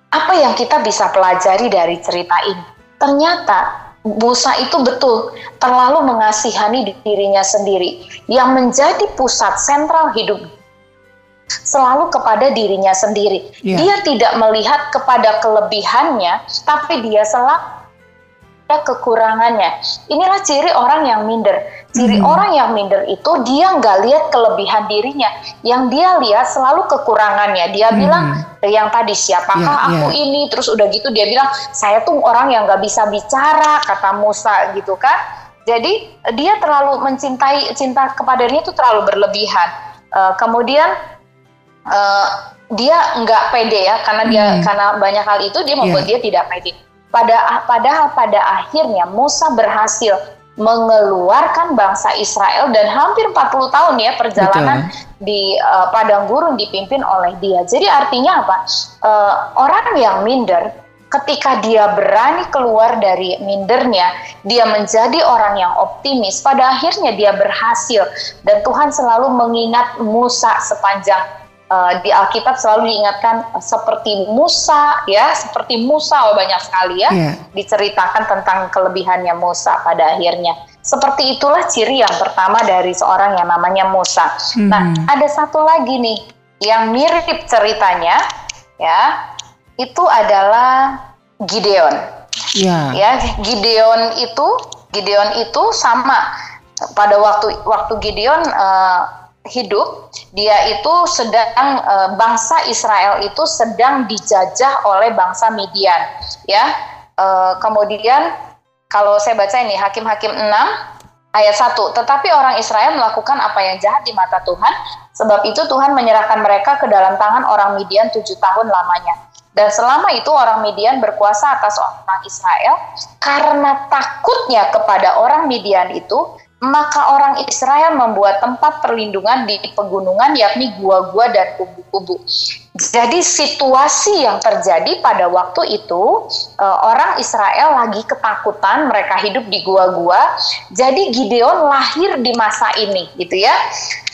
Apa yang kita bisa pelajari dari cerita ini? Ternyata Musa itu betul terlalu mengasihani dirinya sendiri yang menjadi pusat sentral hidup selalu kepada dirinya sendiri. Yeah. Dia tidak melihat kepada kelebihannya, tapi dia selalu kekurangannya. Inilah ciri orang yang minder. Ciri hmm. orang yang minder itu dia nggak lihat kelebihan dirinya, yang dia lihat selalu kekurangannya. Dia hmm. bilang yang tadi siapakah yeah, aku yeah. ini, terus udah gitu dia bilang saya tuh orang yang nggak bisa bicara, kata Musa gitu kan. Jadi dia terlalu mencintai cinta kepada dirinya itu terlalu berlebihan. Uh, kemudian uh, dia nggak pede ya, karena dia hmm. karena banyak hal itu dia membuat yeah. dia tidak pede pada padahal pada akhirnya Musa berhasil mengeluarkan bangsa Israel dan hampir 40 tahun ya perjalanan Betul. di uh, padang gurun dipimpin oleh dia. Jadi artinya apa? Uh, orang yang minder ketika dia berani keluar dari mindernya, dia menjadi orang yang optimis. Pada akhirnya dia berhasil dan Tuhan selalu mengingat Musa sepanjang uh, di Alkitab selalu diingatkan uh, seperti Musa ya, seperti Musa oh, banyak sekali ya yeah. diceritakan tentang kelebihannya Musa pada akhirnya. Seperti itulah ciri yang pertama dari seorang yang namanya Musa. Mm-hmm. Nah, ada satu lagi nih yang mirip ceritanya ya, itu adalah Gideon. Yeah. Ya, Gideon itu Gideon itu sama pada waktu waktu Gideon uh, hidup, dia itu sedang e, bangsa Israel itu sedang dijajah oleh bangsa Midian, ya. E, kemudian kalau saya baca ini Hakim-hakim 6 ayat 1, tetapi orang Israel melakukan apa yang jahat di mata Tuhan, sebab itu Tuhan menyerahkan mereka ke dalam tangan orang Midian tujuh tahun lamanya. Dan selama itu orang Midian berkuasa atas orang Israel karena takutnya kepada orang Midian itu maka orang Israel membuat tempat perlindungan di pegunungan yakni gua-gua dan kubu-kubu. Jadi situasi yang terjadi pada waktu itu uh, orang Israel lagi ketakutan, mereka hidup di gua-gua. Jadi Gideon lahir di masa ini gitu ya.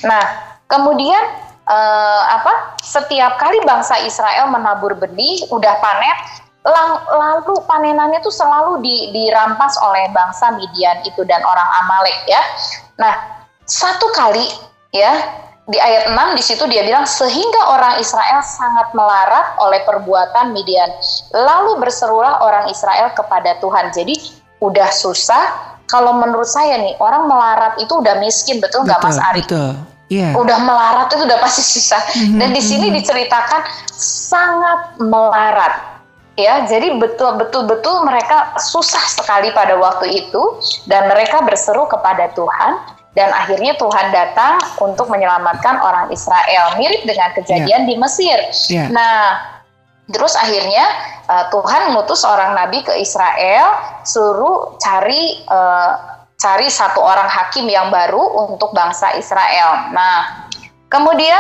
Nah, kemudian uh, apa? Setiap kali bangsa Israel menabur benih, udah panen, lang, lalu panenannya itu selalu di, dirampas oleh bangsa Midian itu dan orang Amalek ya. Nah, satu kali ya di ayat 6 di situ dia bilang sehingga orang Israel sangat melarat oleh perbuatan Midian. Lalu berserulah orang Israel kepada Tuhan. Jadi udah susah. Kalau menurut saya nih orang melarat itu udah miskin betul nggak Mas Ari? Betul. Yeah. Udah melarat itu udah pasti susah. Mm -hmm. Dan di sini mhm. diceritakan sangat melarat ya jadi betul betul betul mereka susah sekali pada waktu itu dan mereka berseru kepada Tuhan dan akhirnya Tuhan datang untuk menyelamatkan orang Israel mirip dengan kejadian yeah. di Mesir. Yeah. Nah, terus akhirnya uh, Tuhan mengutus orang nabi ke Israel suruh cari uh, cari satu orang hakim yang baru untuk bangsa Israel. Nah, kemudian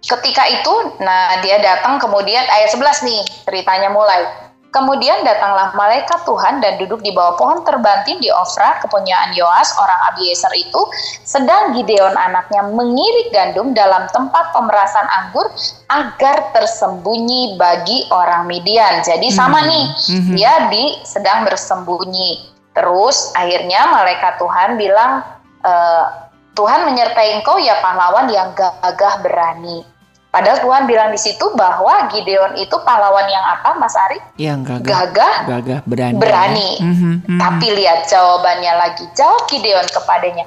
Ketika itu, nah dia datang kemudian ayat 11 nih ceritanya mulai. Kemudian datanglah malaikat Tuhan dan duduk di bawah pohon terbantin di Ofra, kepunyaan Yoas, orang Abiezer itu, sedang Gideon anaknya mengirik gandum dalam tempat pemerasan anggur agar tersembunyi bagi orang Midian. Jadi sama hmm. nih, hmm. dia di sedang bersembunyi. Terus akhirnya malaikat Tuhan bilang, e, Tuhan menyertai engkau ya pahlawan yang gagah berani. Padahal Tuhan bilang di situ bahwa Gideon itu pahlawan yang apa, Mas Ari? Yang gagah. Gagah. Gagah berani. Berani. Mm -hmm, Tapi lihat jawabannya lagi. Jawab Gideon kepadanya.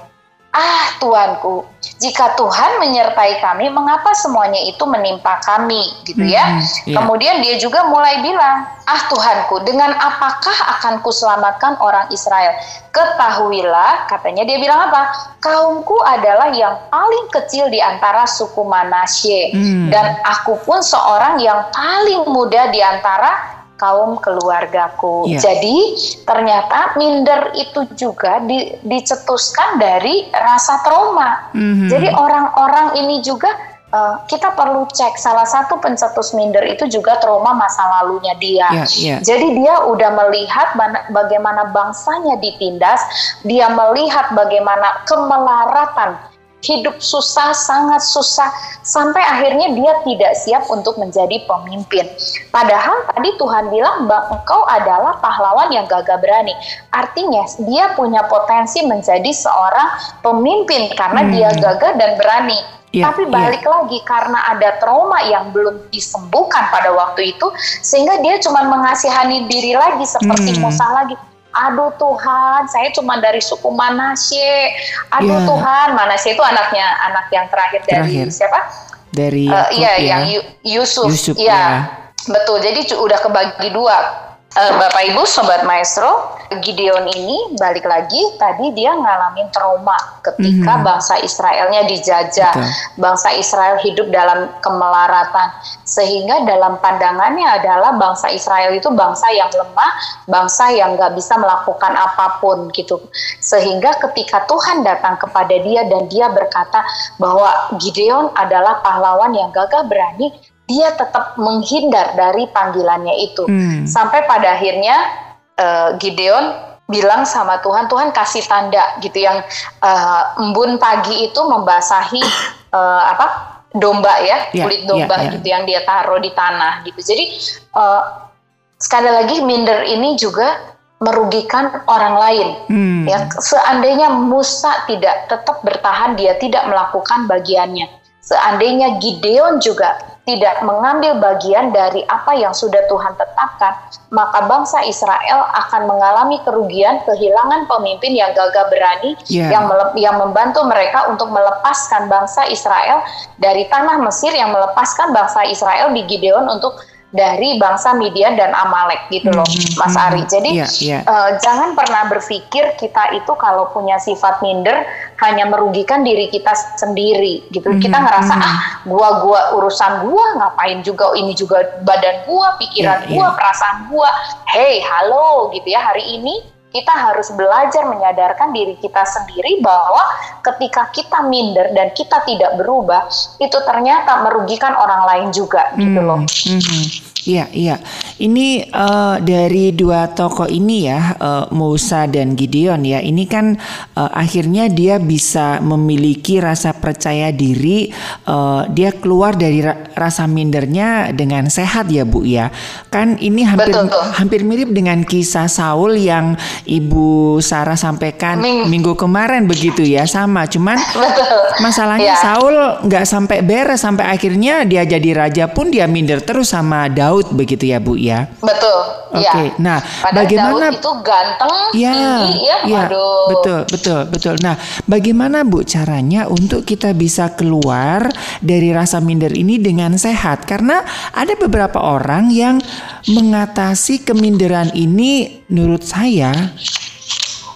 Ah Tuanku, jika Tuhan menyertai kami, mengapa semuanya itu menimpa kami, gitu ya? Hmm, yeah. Kemudian dia juga mulai bilang, ah Tuhanku, dengan apakah akan kuselamatkan orang Israel? Ketahuilah, katanya dia bilang apa? Kaumku adalah yang paling kecil di antara suku Manasye, hmm. dan aku pun seorang yang paling muda di antara kaum keluargaku. Yeah. Jadi ternyata minder itu juga di, dicetuskan dari rasa trauma. Mm-hmm. Jadi orang-orang ini juga uh, kita perlu cek salah satu pencetus minder itu juga trauma masa lalunya dia. Yeah, yeah. Jadi dia udah melihat bagaimana bangsanya ditindas, dia melihat bagaimana kemelaratan hidup susah, sangat susah, sampai akhirnya dia tidak siap untuk menjadi pemimpin. Padahal tadi Tuhan bilang engkau adalah pahlawan yang gagah berani. Artinya dia punya potensi menjadi seorang pemimpin karena hmm. dia gagah dan berani. Yeah, Tapi iya. balik yeah. lagi karena ada trauma yang belum disembuhkan pada waktu itu, sehingga dia cuma mengasihani diri lagi seperti hmm. Musa lagi aduh Tuhan saya cuma dari suku Manasye aduh yeah. Tuhan Manasye itu anaknya anak yang terakhir, terakhir. dari siapa dari uh, iya ya. yang Yusuf, Yusuf ya. ya betul jadi udah kebagi dua uh, Bapak Ibu Sobat Maestro, Gideon ini balik lagi tadi dia ngalamin trauma ketika mm-hmm. bangsa Israelnya dijajah, Betul. bangsa Israel hidup dalam kemelaratan, sehingga dalam pandangannya adalah bangsa Israel itu bangsa yang lemah, bangsa yang nggak bisa melakukan apa pun gitu, sehingga ketika Tuhan datang kepada dia dan dia berkata bahwa Gideon adalah pahlawan yang gagah berani, dia tetap menghindar dari panggilannya itu hmm. sampai pada akhirnya uh, Gideon bilang sama Tuhan Tuhan kasih tanda gitu yang uh, embun pagi itu membasahi uh, apa domba ya yeah, kulit domba yeah, yeah. gitu yang dia taruh di tanah gitu jadi uh, sekali lagi minder ini juga merugikan orang lain hmm. ya seandainya Musa tidak tetap bertahan dia tidak melakukan bagiannya seandainya Gideon juga tidak mengambil bagian dari apa yang sudah Tuhan tetapkan, maka bangsa Israel akan mengalami kerugian, kehilangan pemimpin yang gagah berani yeah. yang yang membantu mereka untuk melepaskan bangsa Israel dari tanah Mesir yang melepaskan bangsa Israel di Gideon untuk dari bangsa Midian dan Amalek gitu loh, hmm, Mas hmm, Ari. Jadi yeah, yeah. Uh, jangan pernah berpikir kita itu kalau punya sifat minder hanya merugikan diri kita sendiri gitu. Hmm, kita ngerasa hmm. ah, gua gua urusan gua ngapain juga ini juga badan gua, pikiran yeah, gua, yeah. perasaan gua. Hey, halo gitu ya hari ini kita harus belajar menyadarkan diri kita sendiri bahwa ketika kita minder dan kita tidak berubah, itu ternyata merugikan orang lain juga gitu loh. Hmm, hmm. Iya, iya. Ini uh, dari dua tokoh ini ya, uh, Musa dan Gideon ya. Ini kan uh, akhirnya dia bisa memiliki rasa percaya diri. Uh, dia keluar dari ra rasa mindernya dengan sehat ya, Bu ya. Kan ini hampir Betul, hampir mirip dengan kisah Saul yang Ibu Sarah sampaikan Ming minggu kemarin begitu ya, sama. Cuman Betul. masalahnya ya. Saul nggak sampai beres sampai akhirnya dia jadi raja pun dia minder terus sama Daud Daud begitu ya Bu ya. Betul. Oke. Okay. Ya. Nah, Padahal bagaimana Daud itu ganteng, ya, tinggi ya. ya Waduh. Betul, betul, betul. Nah, bagaimana Bu caranya untuk kita bisa keluar dari rasa minder ini dengan sehat? Karena ada beberapa orang yang mengatasi keminderan ini menurut saya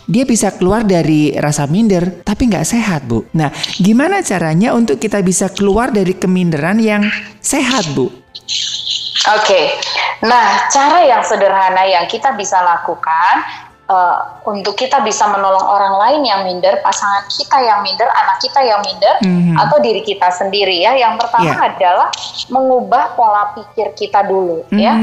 dia bisa keluar dari rasa minder tapi nggak sehat bu. Nah gimana caranya untuk kita bisa keluar dari keminderan yang sehat bu? Oke, okay. nah cara yang sederhana yang kita bisa lakukan uh, untuk kita bisa menolong orang lain yang minder, pasangan kita yang minder, anak kita yang minder, mm-hmm. atau diri kita sendiri ya. Yang pertama yeah. adalah mengubah pola pikir kita dulu mm-hmm. ya,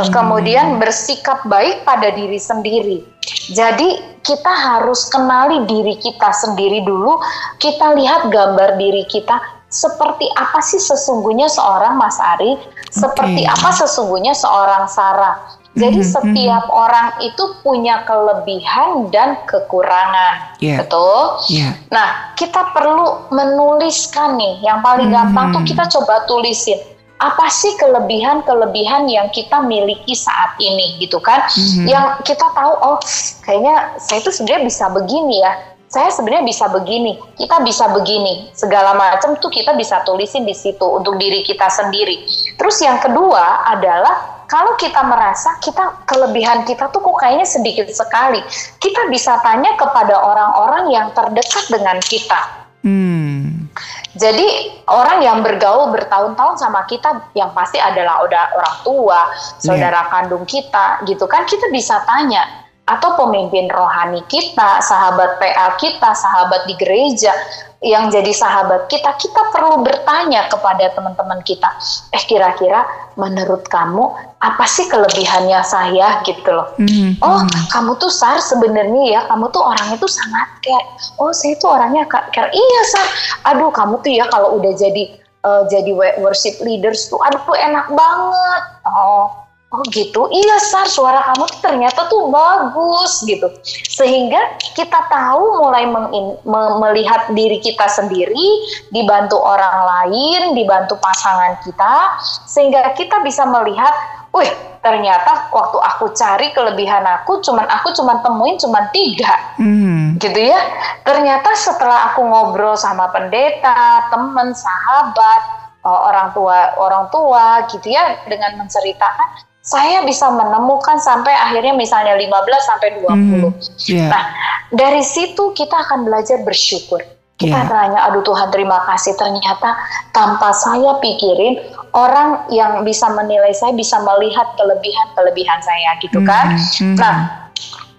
uh, kemudian bersikap baik pada diri sendiri. Jadi kita harus kenali diri kita sendiri dulu. Kita lihat gambar diri kita seperti apa sih sesungguhnya seorang Mas Ari, seperti okay. apa sesungguhnya seorang Sarah. Jadi mm-hmm. setiap mm-hmm. orang itu punya kelebihan dan kekurangan, yeah. betul? Yeah. Nah, kita perlu menuliskan nih. Yang paling mm-hmm. gampang tuh kita coba tulisin apa sih kelebihan-kelebihan yang kita miliki saat ini, gitu kan? Mm-hmm. Yang kita tahu, oh, kayaknya saya itu sebenarnya bisa begini ya saya sebenarnya bisa begini, kita bisa begini, segala macam tuh kita bisa tulisin di situ untuk diri kita sendiri. Terus yang kedua adalah kalau kita merasa kita kelebihan kita tuh kok kayaknya sedikit sekali, kita bisa tanya kepada orang-orang yang terdekat dengan kita. Hmm. Jadi orang yang bergaul bertahun-tahun sama kita yang pasti adalah orang tua, saudara yeah. kandung kita gitu kan kita bisa tanya atau pemimpin rohani kita, sahabat PA kita, sahabat di gereja yang jadi sahabat kita, kita perlu bertanya kepada teman-teman kita, eh kira-kira menurut kamu apa sih kelebihannya saya gitu loh? Mm-hmm. Oh, kamu tuh Sar sebenarnya ya, kamu tuh orangnya tuh sangat care. Oh, saya tuh orangnya care. Iya Sar. Aduh, kamu tuh ya kalau udah jadi uh, jadi worship leaders tuh, aduh enak banget. Oh, Oh gitu, iya Sar, suara kamu tuh ternyata tuh bagus gitu. Sehingga kita tahu mulai mengin, me, melihat diri kita sendiri, dibantu orang lain, dibantu pasangan kita, sehingga kita bisa melihat, wih ternyata waktu aku cari kelebihan aku, cuman aku cuman temuin cuman tiga, hmm. gitu ya. Ternyata setelah aku ngobrol sama pendeta, teman, sahabat, eh, orang tua orang tua gitu ya dengan menceritakan saya bisa menemukan sampai akhirnya misalnya 15 sampai 20. Mm, yeah. Nah, dari situ kita akan belajar bersyukur. Kita yeah. tanya, aduh Tuhan terima kasih ternyata tanpa saya pikirin orang yang bisa menilai saya bisa melihat kelebihan-kelebihan saya gitu kan. Mm, mm. Nah,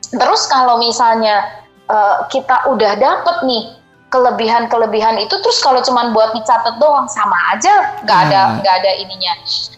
terus kalau misalnya uh, kita udah dapet nih kelebihan-kelebihan itu terus kalau cuman buat dicatat doang sama aja nggak ada hmm. nggak ada ininya.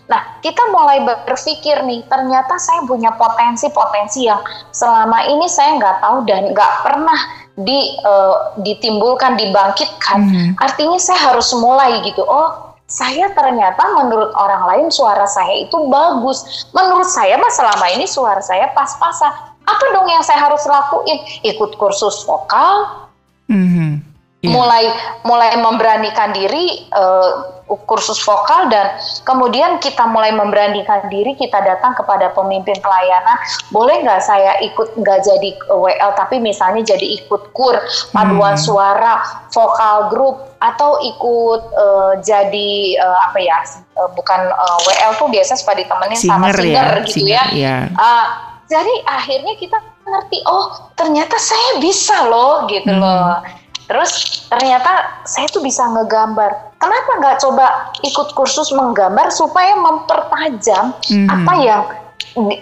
Nah kita mulai berpikir nih ternyata saya punya potensi-potensi yang selama ini saya nggak tahu dan nggak pernah di uh, ditimbulkan dibangkitkan. Hmm. Artinya saya harus mulai gitu. Oh saya ternyata menurut orang lain suara saya itu bagus. Menurut saya mah selama ini suara saya pas-pasan. Apa dong yang saya harus lakuin? Ikut kursus vokal. Mm -hmm yeah. mulai mulai memberanikan diri uh, kursus vokal dan kemudian kita mulai memberanikan diri kita datang kepada pemimpin pelayanan boleh nggak saya ikut nggak jadi WL tapi misalnya jadi ikut kur paduan hmm. suara vokal grup atau ikut uh, jadi uh, apa ya uh, bukan uh, WL tuh biasa suka ditemenin singer sama singer ya, gitu singer, ya yeah. Iya. uh, jadi akhirnya kita ngerti oh ternyata saya bisa loh gitu hmm. loh Terus ternyata saya tuh bisa ngegambar. Kenapa nggak coba ikut kursus menggambar supaya mempertajam mm -hmm. apa yang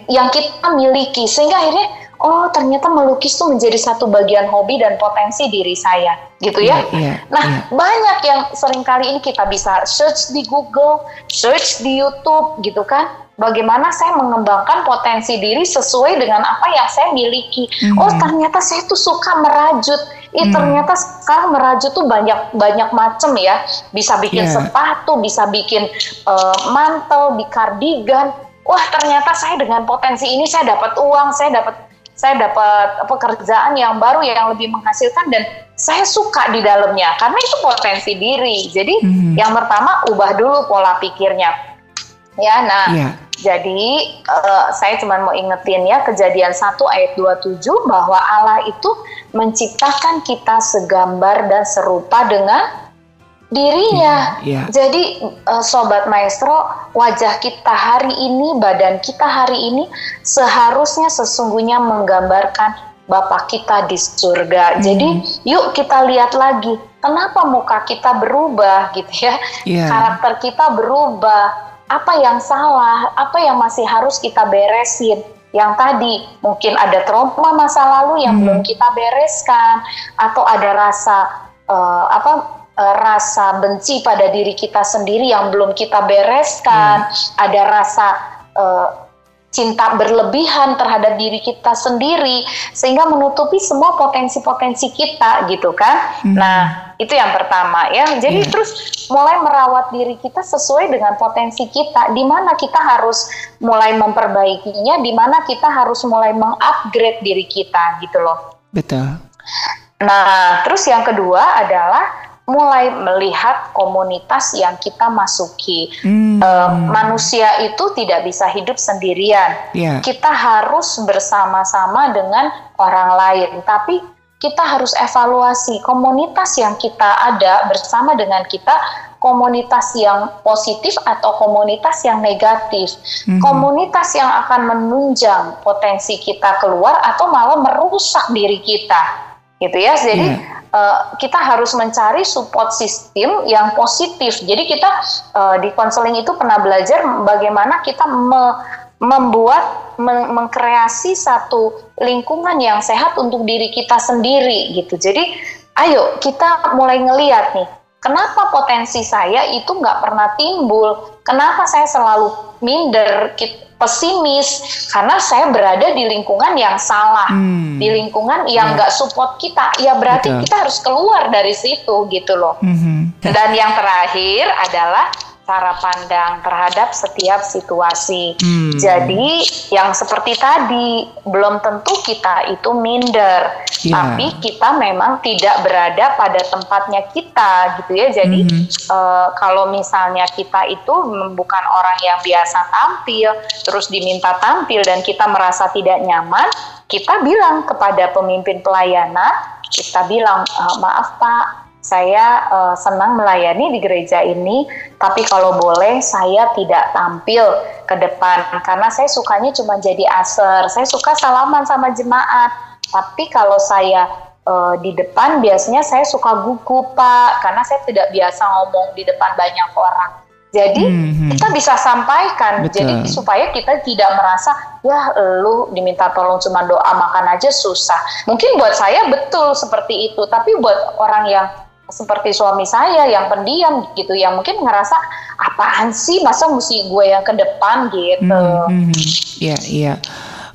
yang kita miliki sehingga akhirnya oh ternyata melukis itu menjadi satu bagian hobi dan potensi diri saya gitu ya. Iya, iya, nah iya. banyak yang sering kali ini kita bisa search di Google, search di YouTube gitu kan. Bagaimana saya mengembangkan potensi diri sesuai dengan apa yang saya miliki. Mhm. Oh ternyata saya tuh suka merajut. Ih Hmm. ternyata sekarang merajut tuh banyak banyak macam ya. Bisa bikin Iya. sepatu, bisa bikin eh, mantel, di kardigan. Wah ternyata saya dengan potensi ini saya dapat uang, saya dapat saya dapat pekerjaan yang baru yang lebih menghasilkan dan saya suka di dalamnya karena itu potensi diri. Jadi Mhm. yang pertama ubah dulu pola pikirnya. Ya, nah Iya. jadi eh, saya cuma mau ingetin ya kejadian 1 ayat 27 bahwa Allah itu menciptakan kita segambar dan serupa dengan dirinya. Iya, iya. Jadi eh, sobat maestro, wajah kita hari ini, badan kita hari ini seharusnya sesungguhnya menggambarkan Bapak kita di surga. Hmm. Jadi yuk kita lihat lagi, kenapa muka kita berubah gitu ya? Iya. Karakter kita berubah. Apa yang salah? Apa yang masih harus kita beresin? Yang tadi mungkin ada trauma masa lalu yang Hmm. belum kita bereskan, atau ada rasa eh, apa eh, rasa benci pada diri kita sendiri yang belum kita bereskan, ada rasa eh, cinta berlebihan terhadap diri kita sendiri sehingga menutupi semua potensi-potensi kita gitu kan. Hmm. Nah, itu yang pertama ya. Jadi Iya. terus mulai merawat diri kita sesuai dengan potensi kita di mana kita harus mulai memperbaikinya, di mana kita harus mulai mengupgrade diri kita gitu loh. Betul. Nah, terus yang kedua adalah mulai melihat komunitas yang kita masuki. Hmm. Eh, manusia itu tidak bisa hidup sendirian. Iya. Kita harus bersama-sama dengan orang lain, tapi kita harus evaluasi komunitas yang kita ada bersama dengan kita komunitas yang positif atau komunitas yang negatif. Mhm. Komunitas yang akan menunjang potensi kita keluar atau malah merusak diri kita. Gitu ya. Jadi Iya. Eh, kita harus mencari support system yang positif. Jadi kita eh, di konseling itu pernah belajar bagaimana kita me- membuat men- mengkreasi satu lingkungan yang sehat untuk diri kita sendiri gitu. Jadi ayo kita mulai ngeliat nih, kenapa potensi saya itu nggak pernah timbul? Kenapa saya selalu minder, pesimis? Karena saya berada di lingkungan yang salah, Hmm. di lingkungan yang Ya. nggak support kita. Ya berarti Betul. kita harus keluar dari situ gitu loh. Mhm. Dan yang terakhir adalah cara pandang terhadap setiap situasi. Hmm. Jadi yang seperti tadi belum tentu kita itu minder, Ya. tapi kita memang tidak berada pada tempatnya kita gitu ya. Jadi Mhm. eh, kalau misalnya kita itu bukan orang yang biasa tampil, terus diminta tampil dan kita merasa tidak nyaman, kita bilang kepada pemimpin pelayanan, kita bilang "Eh, maaf Pak, saya eh, senang melayani di gereja ini, tapi kalau boleh saya tidak tampil ke depan karena saya sukanya cuma jadi aser. Saya suka salaman sama jemaat, tapi kalau saya eh, di depan biasanya saya suka gugup Pak, karena saya tidak biasa ngomong di depan banyak orang. Jadi Mhm. kita bisa sampaikan, Betul. jadi supaya kita tidak merasa ya lu diminta tolong cuma doa makan aja susah. Mungkin buat saya betul seperti itu, tapi buat orang yang seperti suami saya yang pendiam gitu, yang mungkin ngerasa apaan sih masa mesti gue yang ke depan gitu. Mhm, mhm. Iya, iya.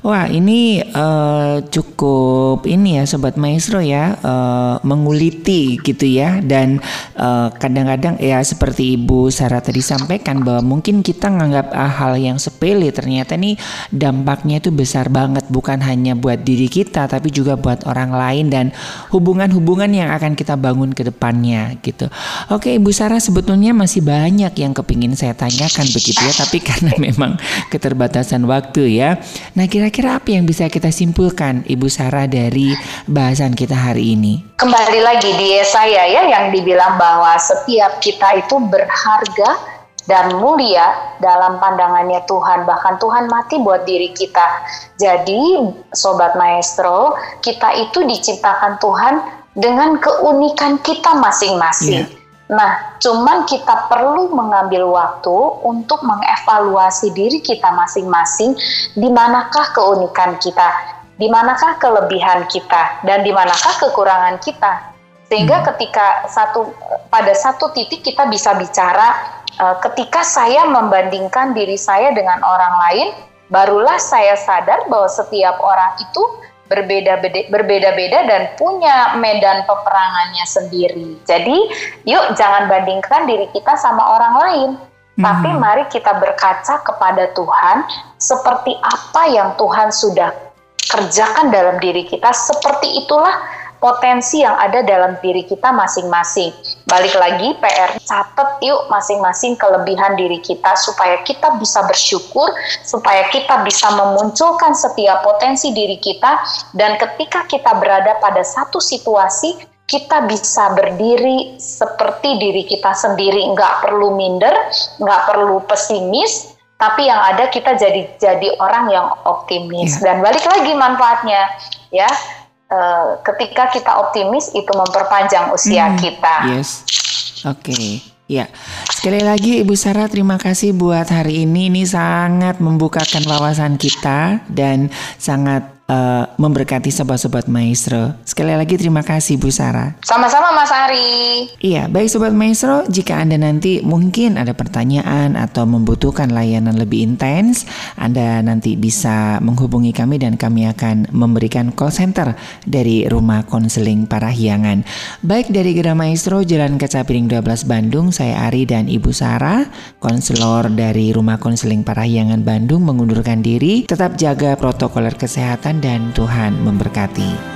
Wah, ini eh, cukup ini ya sobat maestro ya, eh, menguliti gitu ya dan eh, kadang-kadang ya seperti Ibu Sarah tadi sampaikan bahwa mungkin kita nganggap ah, hal yang sepele ternyata nih dampaknya itu besar banget bukan hanya buat diri kita tapi juga buat orang lain dan hubungan-hubungan yang akan kita bangun ke depannya gitu. Oke, Ibu Sarah sebetulnya masih banyak yang kepingin saya tanyakan begitu ya, tapi karena memang keterbatasan waktu ya. Nah, kira-kira apa yang bisa kita simpulkan Ibu Sarah dari bahasan kita hari ini? Kembali lagi di Yesaya ya yang dibilang bahwa setiap kita itu berharga dan mulia dalam pandangannya Tuhan. Bahkan Tuhan mati buat diri kita. Jadi, sobat maestro, kita itu diciptakan Tuhan dengan keunikan kita masing-masing. Iya. Nah, cuman kita perlu mengambil waktu untuk mengevaluasi diri kita masing-masing, di manakah keunikan kita, di manakah kelebihan kita, dan di manakah kekurangan kita. Sehingga hmm. ketika satu pada satu titik kita bisa bicara, uh, ketika saya membandingkan diri saya dengan orang lain, barulah saya sadar bahwa setiap orang itu berbeda-beda berbeda-beda dan punya medan peperangannya sendiri. Jadi, yuk jangan bandingkan diri kita sama orang lain. Hmm. Tapi mari kita berkaca kepada Tuhan seperti apa yang Tuhan sudah kerjakan dalam diri kita, seperti itulah potensi yang ada dalam diri kita masing-masing. Balik lagi PR catat yuk masing-masing kelebihan diri kita supaya kita bisa bersyukur, supaya kita bisa memunculkan setiap potensi diri kita dan ketika kita berada pada satu situasi kita bisa berdiri seperti diri kita sendiri, nggak perlu minder, nggak perlu pesimis, tapi yang ada kita jadi jadi orang yang optimis. Yeah. dan balik lagi manfaatnya ya Eh, ketika kita optimis itu memperpanjang usia hmm, kita. Yes. Oke. Okay. Ya, sekali lagi Ibu Sarah terima kasih buat hari ini. Ini sangat membukakan wawasan kita dan sangat uh, memberkati sobat-sobat maestro. Sekali lagi terima kasih Bu Sarah. Sama-sama Mas Ari. Iya, baik sobat maestro, jika Anda nanti mungkin ada pertanyaan atau membutuhkan layanan lebih intens, Anda nanti bisa menghubungi kami dan kami akan memberikan call center dari Rumah Konseling Parahyangan. Baik dari Gerah Maestro Jalan Kaca Piring 12 Bandung, saya Ari dan Ibu Sarah, konselor dari Rumah Konseling Parahyangan Bandung mengundurkan diri. Tetap jaga protokoler kesehatan dan Tuhan memberkati.